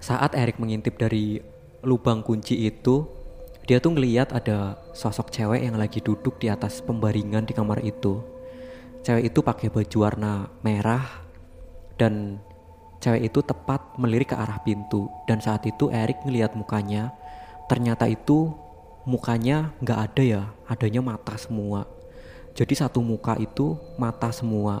saat Erik mengintip dari lubang kunci itu, dia tuh ngeliat ada sosok cewek yang lagi duduk di atas pembaringan di kamar itu. Cewek itu pakai baju warna merah dan cewek itu tepat melirik ke arah pintu. Dan saat itu Erik ngeliat mukanya, ternyata itu mukanya nggak ada ya, adanya mata semua. Jadi satu muka itu mata semua.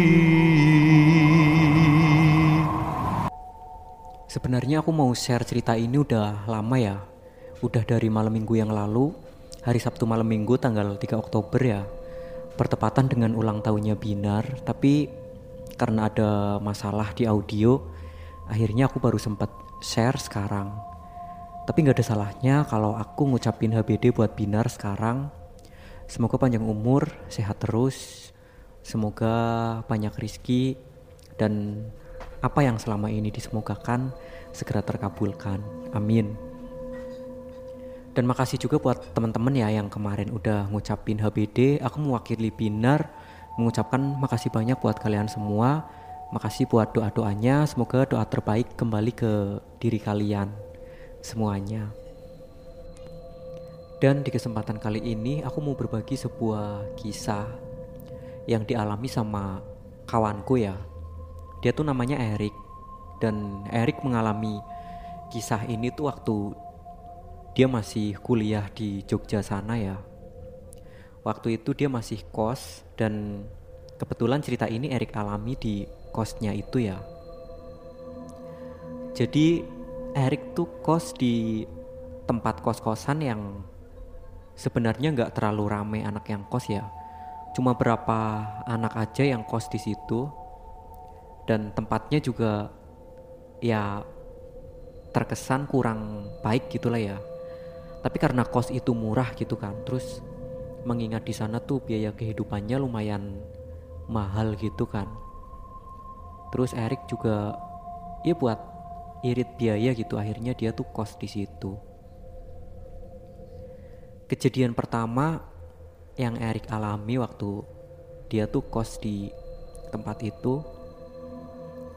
Sebenarnya aku mau share cerita ini udah lama ya. Udah dari malam minggu yang lalu, hari Sabtu malam minggu tanggal 3 Oktober ya. Bertepatan dengan ulang tahunnya Binar, tapi karena ada masalah di audio, akhirnya aku baru sempat share sekarang. Tapi nggak ada salahnya kalau aku ngucapin HBD buat Binar sekarang. Semoga panjang umur, sehat terus. Semoga banyak rizki dan apa yang selama ini disemogakan segera terkabulkan. Amin. Dan makasih juga buat teman-teman ya yang kemarin udah ngucapin HBD. Aku mewakili Binar mengucapkan makasih banyak buat kalian semua. Makasih buat doa-doanya. Semoga doa terbaik kembali ke diri kalian semuanya. Dan di kesempatan kali ini aku mau berbagi sebuah kisah yang dialami sama kawanku ya dia tuh namanya Erik dan Erik mengalami kisah ini tuh waktu dia masih kuliah di Jogja sana ya. Waktu itu dia masih kos dan kebetulan cerita ini Erik alami di kosnya itu ya. Jadi Erik tuh kos di tempat kos-kosan yang sebenarnya nggak terlalu rame anak yang kos ya. Cuma berapa anak aja yang kos di situ dan tempatnya juga ya terkesan kurang baik gitulah ya. Tapi karena kos itu murah gitu kan terus mengingat di sana tuh biaya kehidupannya lumayan mahal gitu kan. Terus Erik juga ya buat irit biaya gitu akhirnya dia tuh kos di situ. Kejadian pertama yang Erik alami waktu dia tuh kos di tempat itu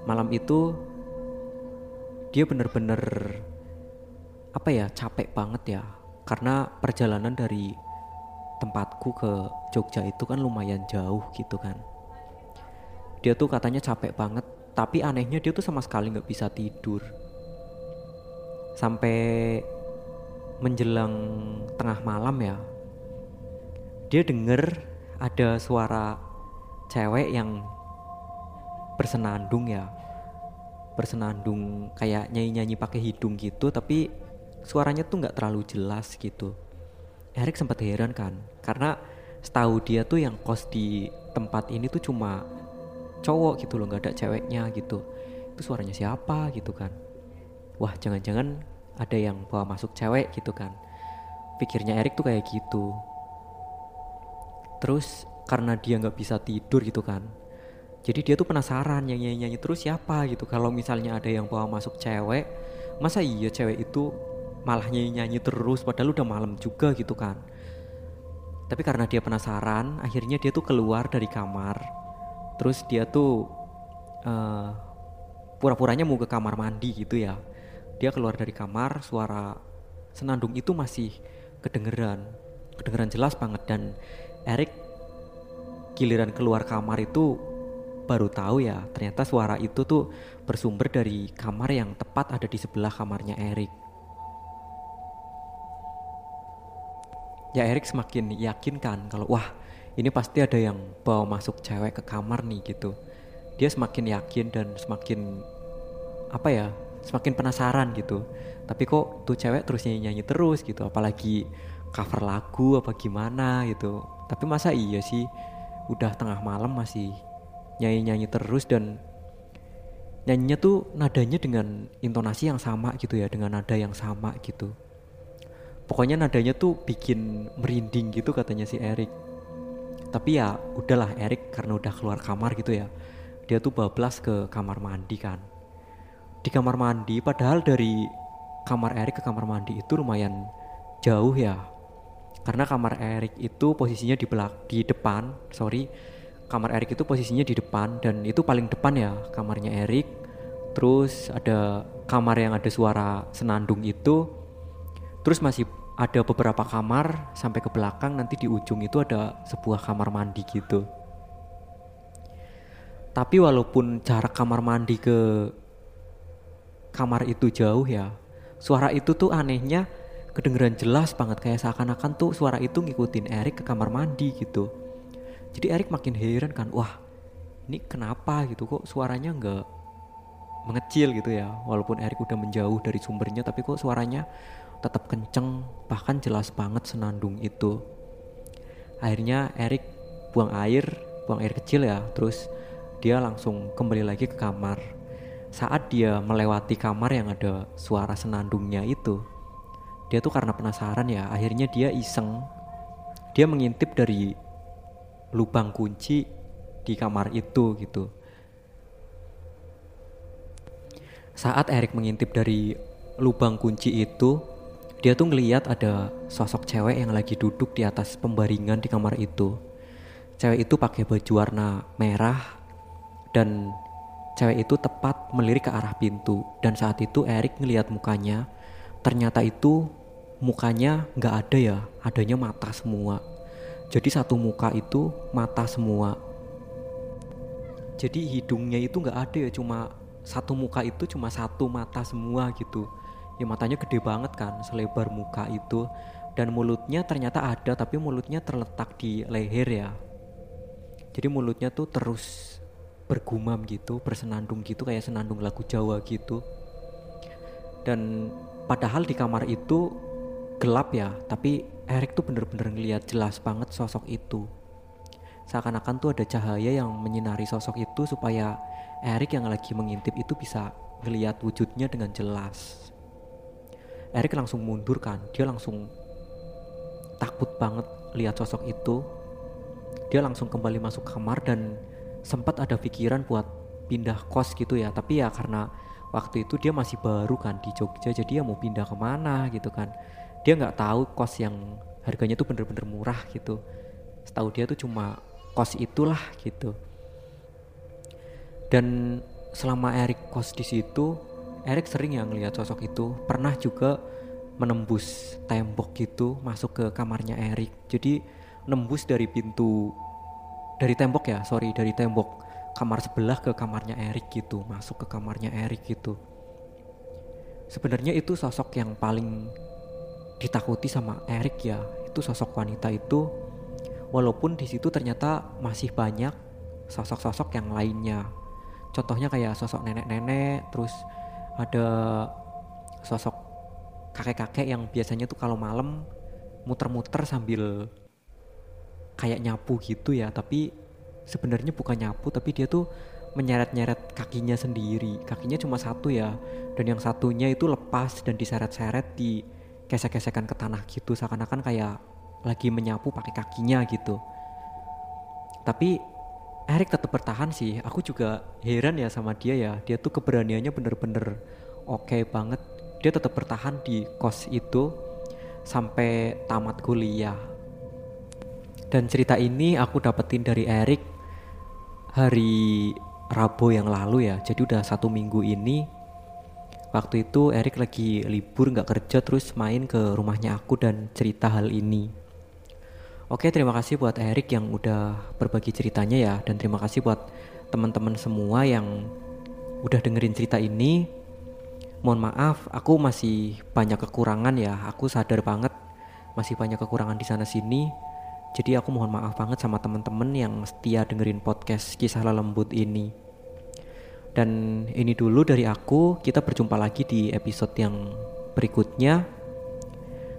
malam itu dia bener-bener apa ya capek banget ya. Karena perjalanan dari tempatku ke Jogja itu kan lumayan jauh gitu kan. Dia tuh katanya capek banget tapi anehnya dia tuh sama sekali nggak bisa tidur. Sampai menjelang tengah malam ya dia denger ada suara cewek yang bersenandung ya. Bersenandung kayak nyanyi-nyanyi pakai hidung gitu tapi suaranya tuh nggak terlalu jelas gitu. Erik sempat heran kan karena setahu dia tuh yang kos di tempat ini tuh cuma cowok gitu loh nggak ada ceweknya gitu. Itu suaranya siapa gitu kan? Wah jangan-jangan ada yang bawa masuk cewek gitu kan? Pikirnya Erik tuh kayak gitu. Terus karena dia nggak bisa tidur gitu kan jadi dia tuh penasaran yang nyanyi-nyanyi terus siapa gitu. Kalau misalnya ada yang bawa masuk cewek masa iya cewek itu malah nyanyi-nyanyi terus padahal udah malam juga gitu kan. Tapi karena dia penasaran akhirnya dia tuh keluar dari kamar. Terus dia tuh uh, pura-puranya mau ke kamar mandi gitu ya. Dia keluar dari kamar suara senandung itu masih kedengeran. Kedengeran jelas banget dan Erik giliran keluar kamar itu baru tahu ya ternyata suara itu tuh bersumber dari kamar yang tepat ada di sebelah kamarnya Erik. Ya Erik semakin yakin kan kalau wah ini pasti ada yang bawa masuk cewek ke kamar nih gitu. Dia semakin yakin dan semakin apa ya semakin penasaran gitu. Tapi kok tuh cewek terus nyanyi-nyanyi terus gitu apalagi cover lagu apa gimana gitu. Tapi masa iya sih udah tengah malam masih nyanyi-nyanyi terus dan nyanyinya tuh nadanya dengan intonasi yang sama gitu ya dengan nada yang sama gitu. Pokoknya nadanya tuh bikin merinding gitu katanya si Erik tapi ya udahlah Erik karena udah keluar kamar gitu ya dia tuh bablas ke kamar mandi kan. Di kamar mandi padahal dari kamar Erik ke kamar mandi itu lumayan jauh ya. Karena kamar Erik itu posisinya di belak di depan sorry kamar Erik itu posisinya di depan dan itu paling depan ya kamarnya Erik. Terus ada kamar yang ada suara senandung itu. Terus masih ada beberapa kamar sampai ke belakang nanti di ujung itu ada sebuah kamar mandi gitu. Tapi walaupun jarak kamar mandi ke kamar itu jauh ya suara itu tuh anehnya kedengeran jelas banget. Kayak seakan-akan tuh suara itu ngikutin Erik ke kamar mandi gitu jadi Erik makin heran kan wah ini kenapa gitu? Kok suaranya nggak mengecil gitu ya? Walaupun Erik udah menjauh dari sumbernya tapi kok suaranya tetap kenceng bahkan jelas banget senandung itu. Akhirnya Erik buang air buang air kecil ya terus dia langsung kembali lagi ke kamar. Saat dia melewati kamar yang ada suara senandungnya itu dia tuh karena penasaran ya akhirnya dia iseng. Dia mengintip dari lubang kunci di kamar itu gitu. Saat Erik mengintip dari lubang kunci itu dia tuh ngeliat ada sosok cewek yang lagi duduk di atas pembaringan di kamar itu. Cewek itu pakai baju warna merah dan cewek itu tepat melirik ke arah pintu. Dan saat itu Erik ngeliat mukanya ternyata itu mukanya nggak ada ya adanya mata semua jadi satu muka itu mata semua. Jadi hidungnya itu nggak ada ya cuma satu muka itu cuma satu mata semua gitu. Ya matanya gede banget kan selebar muka itu. Dan mulutnya ternyata ada tapi mulutnya terletak di leher ya. Jadi mulutnya tuh terus bergumam gitu bersenandung gitu kayak senandung lagu Jawa gitu. Dan padahal di kamar itu gelap ya tapi Erik tuh bener-bener ngeliat jelas banget sosok itu. Seakan-akan tuh ada cahaya yang menyinari sosok itu supaya Erik yang lagi mengintip itu bisa ngeliat wujudnya dengan jelas. Erik langsung mundur kan dia langsung takut banget lihat sosok itu. Dia langsung kembali masuk kamar dan sempat ada pikiran buat pindah kos gitu ya tapi ya karena waktu itu dia masih baru kan di Jogja jadi ya mau pindah ke mana gitu kan dia nggak tahu kos yang harganya tuh bener-bener murah gitu. Setahu dia tuh cuma kos itulah gitu. Dan selama Erik kos di situ Erik sering ya ngelihat sosok itu. Pernah juga menembus tembok gitu masuk ke kamarnya Erik jadi nembus dari pintu dari tembok ya sorry dari tembok kamar sebelah ke kamarnya Erik gitu masuk ke kamarnya Erik gitu. Sebenarnya itu sosok yang paling ditakuti sama Erik ya. Itu sosok wanita itu walaupun di situ ternyata masih banyak sosok-sosok yang lainnya. Contohnya kayak sosok nenek-nenek terus ada sosok kakek-kakek yang biasanya tuh kalau malam muter-muter sambil kayak nyapu gitu ya. Tapi sebenarnya bukan nyapu tapi dia tuh menyeret-nyeret kakinya sendiri. Kakinya cuma satu ya dan yang satunya itu lepas dan diseret-seret di gesek-gesekan ke tanah gitu seakan-akan kayak lagi menyapu pakai kakinya gitu. Tapi Erik tetap bertahan sih. Aku juga heran ya sama dia ya. Dia tuh keberaniannya bener-bener oke okay banget. Dia tetap bertahan di kos itu sampai tamat kuliah. Dan cerita ini aku dapetin dari Erik hari Rabu yang lalu ya. Jadi udah satu minggu ini waktu itu Erik lagi libur nggak kerja terus main ke rumahnya aku dan cerita hal ini. Oke terima kasih buat Erik yang udah berbagi ceritanya ya dan terima kasih buat teman-teman semua yang udah dengerin cerita ini. Mohon maaf aku masih banyak kekurangan ya. Aku sadar banget masih banyak kekurangan di sana sini. Jadi aku mohon maaf banget sama temen-temen yang setia dengerin podcast kisah lembut ini. Dan ini dulu dari aku, kita berjumpa lagi di episode yang berikutnya.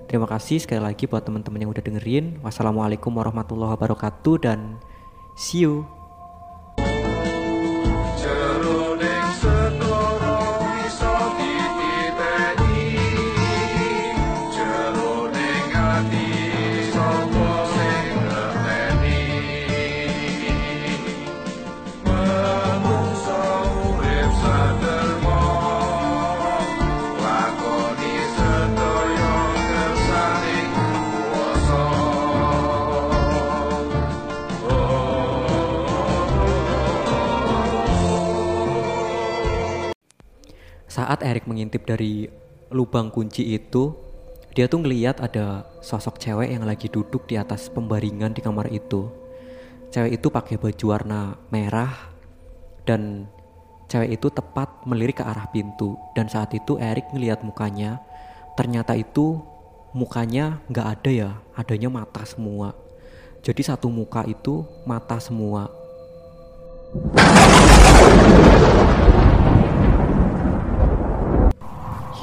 Terima kasih sekali lagi buat teman-teman yang udah dengerin. Wassalamualaikum warahmatullahi wabarakatuh dan see you. Saat Erik mengintip dari lubang kunci itu, dia tuh ngeliat ada sosok cewek yang lagi duduk di atas pembaringan di kamar itu. Cewek itu pakai baju warna merah dan cewek itu tepat melirik ke arah pintu. Dan saat itu Erik ngeliat mukanya, ternyata itu mukanya nggak ada ya, adanya mata semua. Jadi satu muka itu mata semua.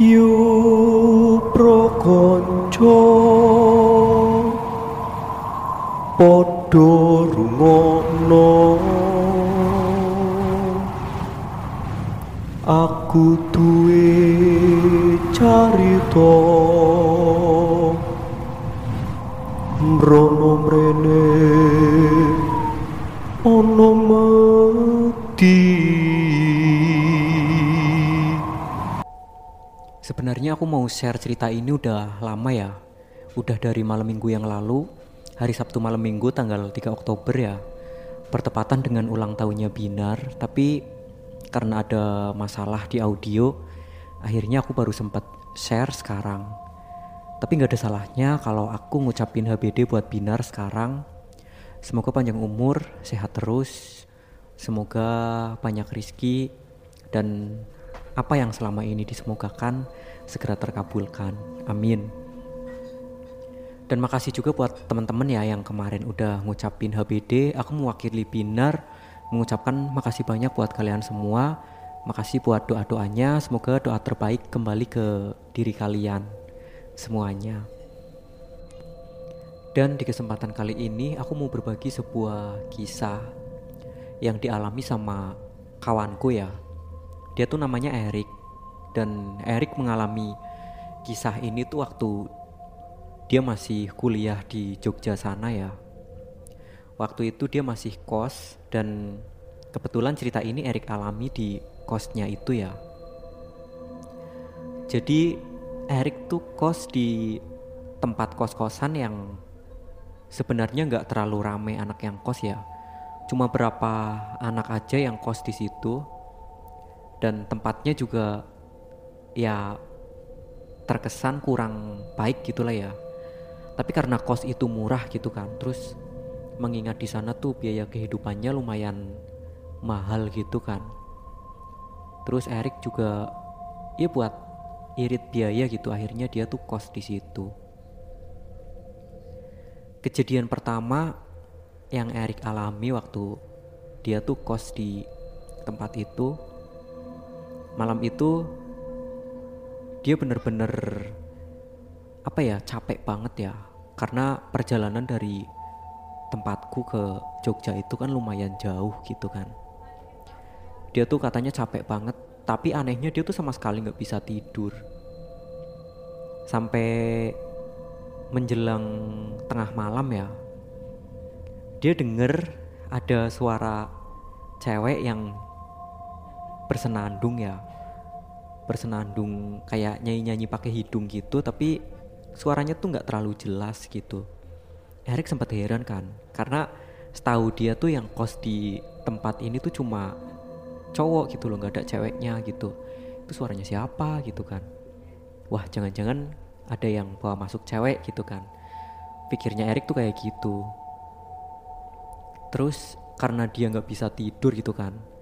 Yu prokonco. Podo rungono Aku duwe carita. Mrono mrene. Ono Sebenarnya aku mau share cerita ini udah lama ya. Udah dari malam minggu yang lalu, hari Sabtu malam minggu tanggal 3 Oktober ya. Bertepatan dengan ulang tahunnya Binar, tapi karena ada masalah di audio, akhirnya aku baru sempat share sekarang. Tapi nggak ada salahnya kalau aku ngucapin HBD buat Binar sekarang. Semoga panjang umur, sehat terus. Semoga banyak rizki dan apa yang selama ini disemogakan segera terkabulkan. Amin. Dan makasih juga buat teman-teman ya yang kemarin udah ngucapin HBD. Aku mewakili Binar mengucapkan makasih banyak buat kalian semua. Makasih buat doa-doanya. Semoga doa terbaik kembali ke diri kalian semuanya. Dan di kesempatan kali ini aku mau berbagi sebuah kisah yang dialami sama kawanku ya. Dia tuh namanya Erik dan Erik mengalami kisah ini tuh waktu dia masih kuliah di Jogja sana ya. Waktu itu dia masih kos dan kebetulan cerita ini Erik alami di kosnya itu ya. Jadi Erik tuh kos di tempat kos-kosan yang sebenarnya nggak terlalu rame anak yang kos ya. Cuma berapa anak aja yang kos di situ dan tempatnya juga ya terkesan kurang baik gitulah ya. Tapi karena kos itu murah gitu kan, terus mengingat di sana tuh biaya kehidupannya lumayan mahal gitu kan. Terus Erik juga ya buat irit biaya gitu akhirnya dia tuh kos di situ. Kejadian pertama yang Erik alami waktu dia tuh kos di tempat itu malam itu dia bener-bener apa ya capek banget ya. Karena perjalanan dari tempatku ke Jogja itu kan lumayan jauh gitu kan. Dia tuh katanya capek banget tapi anehnya dia tuh sama sekali nggak bisa tidur. Sampai menjelang tengah malam ya dia denger ada suara cewek yang bersenandung ya. Bersenandung kayak nyanyi-nyanyi pakai hidung gitu tapi suaranya tuh nggak terlalu jelas gitu. Erik sempat heran kan karena setahu dia tuh yang kos di tempat ini tuh cuma cowok gitu loh nggak ada ceweknya gitu. Itu suaranya siapa gitu kan? Wah jangan-jangan ada yang bawa masuk cewek gitu kan? Pikirnya Erik tuh kayak gitu. Terus karena dia nggak bisa tidur gitu kan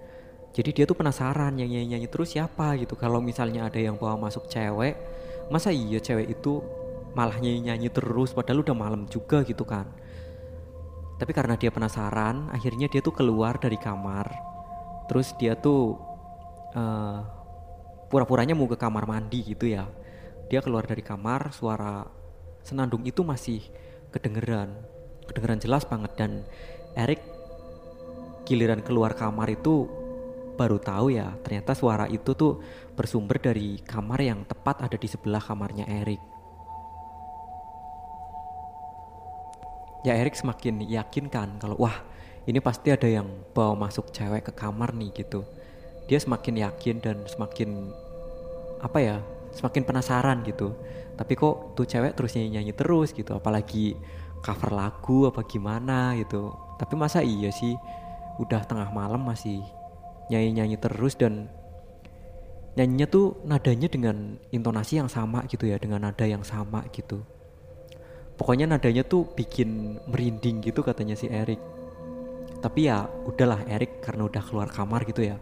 jadi dia tuh penasaran yang nyanyi nyanyi terus siapa gitu. Kalau misalnya ada yang bawa masuk cewek masa iya cewek itu malah nyanyi nyanyi terus padahal udah malam juga gitu kan. Tapi karena dia penasaran akhirnya dia tuh keluar dari kamar. Terus dia tuh uh, pura-puranya mau ke kamar mandi gitu ya. Dia keluar dari kamar suara senandung itu masih kedengeran. Kedengeran jelas banget dan Erik giliran keluar kamar itu baru tahu ya ternyata suara itu tuh bersumber dari kamar yang tepat ada di sebelah kamarnya Erik. Ya Erik semakin yakin kan kalau wah ini pasti ada yang bawa masuk cewek ke kamar nih gitu. Dia semakin yakin dan semakin apa ya semakin penasaran gitu. Tapi kok tuh cewek terus nyanyi-nyanyi terus gitu apalagi cover lagu apa gimana gitu. Tapi masa iya sih udah tengah malam masih nyanyi-nyanyi terus dan nyanyinya tuh nadanya dengan intonasi yang sama gitu ya dengan nada yang sama gitu. Pokoknya nadanya tuh bikin merinding gitu katanya si Erik tapi ya udahlah Erik karena udah keluar kamar gitu ya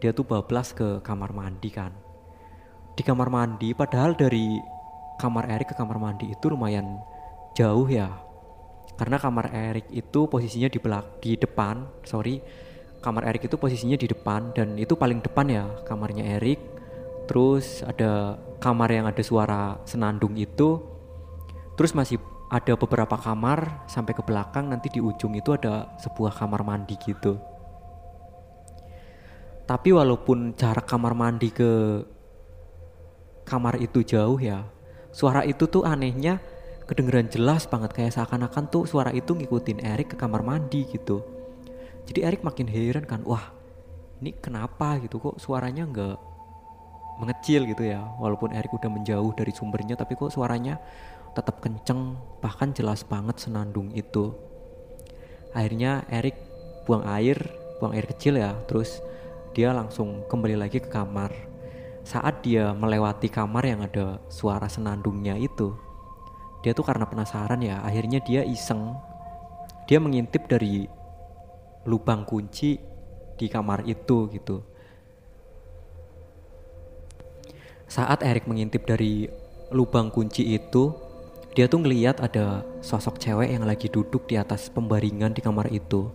dia tuh bablas ke kamar mandi kan. Di kamar mandi padahal dari kamar Erik ke kamar mandi itu lumayan jauh ya. Karena kamar Erik itu posisinya di belak di depan sorry kamar Erik itu posisinya di depan dan itu paling depan ya kamarnya Erik terus ada kamar yang ada suara senandung itu. Terus masih ada beberapa kamar sampai ke belakang nanti di ujung itu ada sebuah kamar mandi gitu. Tapi walaupun jarak kamar mandi ke kamar itu jauh ya suara itu tuh anehnya kedengeran jelas banget. Kayak seakan-akan tuh suara itu ngikutin Erik ke kamar mandi gitu jadi Erik makin heran kan wah ini kenapa gitu? Kok suaranya nggak mengecil gitu ya? Walaupun Erik udah menjauh dari sumbernya tapi kok suaranya tetap kenceng bahkan jelas banget senandung itu. Akhirnya Erik buang air buang air kecil ya terus dia langsung kembali lagi ke kamar. Saat dia melewati kamar yang ada suara senandungnya itu dia tuh karena penasaran ya akhirnya dia iseng. Dia mengintip dari lubang kunci di kamar itu gitu. Saat Erik mengintip dari lubang kunci itu dia tuh ngeliat ada sosok cewek yang lagi duduk di atas pembaringan di kamar itu.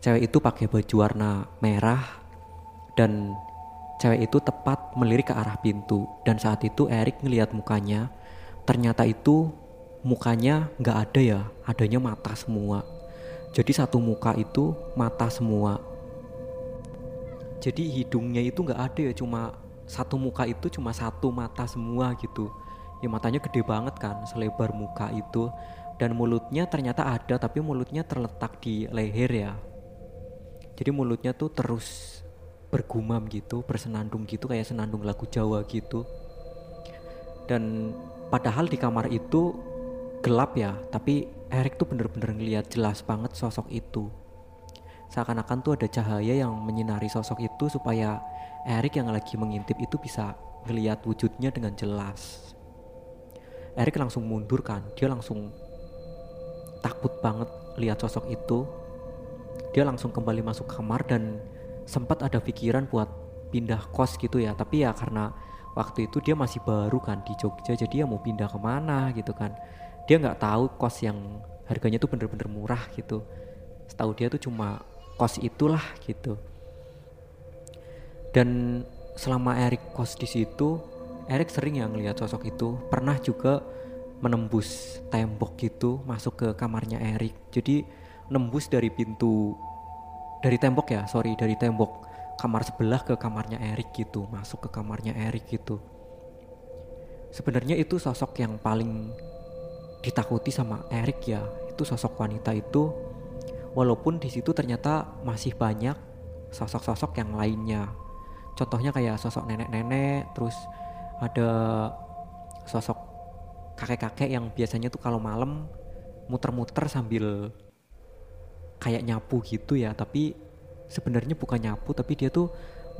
Cewek itu pakai baju warna merah dan cewek itu tepat melirik ke arah pintu. Dan saat itu Erik ngeliat mukanya ternyata itu mukanya nggak ada ya adanya mata semua jadi satu muka itu mata semua. Jadi hidungnya itu nggak ada ya cuma satu muka itu cuma satu mata semua gitu. Ya matanya gede banget kan selebar muka itu. Dan mulutnya ternyata ada tapi mulutnya terletak di leher ya. Jadi mulutnya tuh terus bergumam gitu bersenandung gitu kayak senandung lagu Jawa gitu. Dan padahal di kamar itu gelap ya tapi Erik tuh bener-bener ngeliat jelas banget sosok itu. Seakan-akan tuh ada cahaya yang menyinari sosok itu supaya Erik yang lagi mengintip itu bisa ngeliat wujudnya dengan jelas. Erik langsung mundur kan dia langsung takut banget lihat sosok itu. Dia langsung kembali masuk kamar dan sempat ada pikiran buat pindah kos gitu ya. Tapi ya karena waktu itu dia masih baru kan di Jogja jadi ya mau pindah ke mana gitu kan dia nggak tahu kos yang harganya tuh bener-bener murah gitu. Setahu dia tuh cuma kos itulah gitu. Dan selama Erik kos di situ Erik sering ya ngelihat sosok itu. Pernah juga menembus tembok gitu masuk ke kamarnya Erik jadi nembus dari pintu dari tembok ya sorry dari tembok kamar sebelah ke kamarnya Erik gitu masuk ke kamarnya Erik gitu. Sebenarnya itu sosok yang paling ditakuti sama Erik ya. Itu sosok wanita itu walaupun di situ ternyata masih banyak sosok-sosok yang lainnya. Contohnya kayak sosok nenek-nenek terus ada sosok kakek-kakek yang biasanya tuh kalau malam muter-muter sambil kayak nyapu gitu ya. Tapi sebenarnya bukan nyapu tapi dia tuh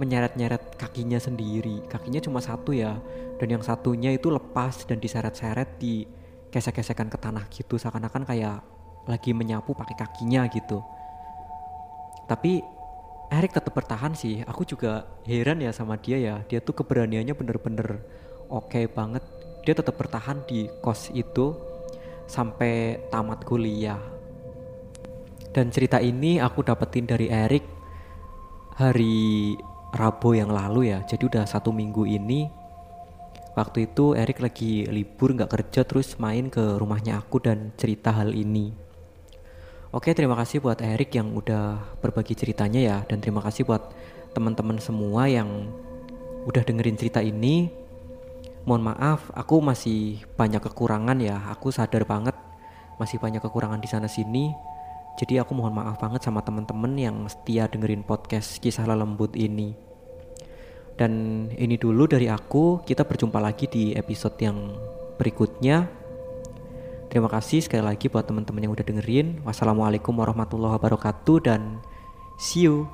menyeret-nyeret kakinya sendiri. Kakinya cuma satu ya dan yang satunya itu lepas dan diseret-seret di gesek-gesekan ke tanah gitu seakan-akan kayak lagi menyapu pakai kakinya gitu. Tapi Erik tetap bertahan sih. Aku juga heran ya sama dia ya. Dia tuh keberaniannya bener-bener oke okay banget. Dia tetap bertahan di kos itu sampai tamat kuliah. Dan cerita ini aku dapetin dari Erik hari Rabu yang lalu ya. Jadi udah satu minggu ini Waktu itu Erik lagi libur nggak kerja terus main ke rumahnya aku dan cerita hal ini. Oke terima kasih buat Erik yang udah berbagi ceritanya ya dan terima kasih buat teman-teman semua yang udah dengerin cerita ini. Mohon maaf aku masih banyak kekurangan ya aku sadar banget masih banyak kekurangan di sana sini. Jadi aku mohon maaf banget sama teman-teman yang setia dengerin podcast kisah lembut ini. Dan ini dulu dari aku, kita berjumpa lagi di episode yang berikutnya. Terima kasih sekali lagi buat teman-teman yang udah dengerin. Wassalamualaikum warahmatullahi wabarakatuh dan see you.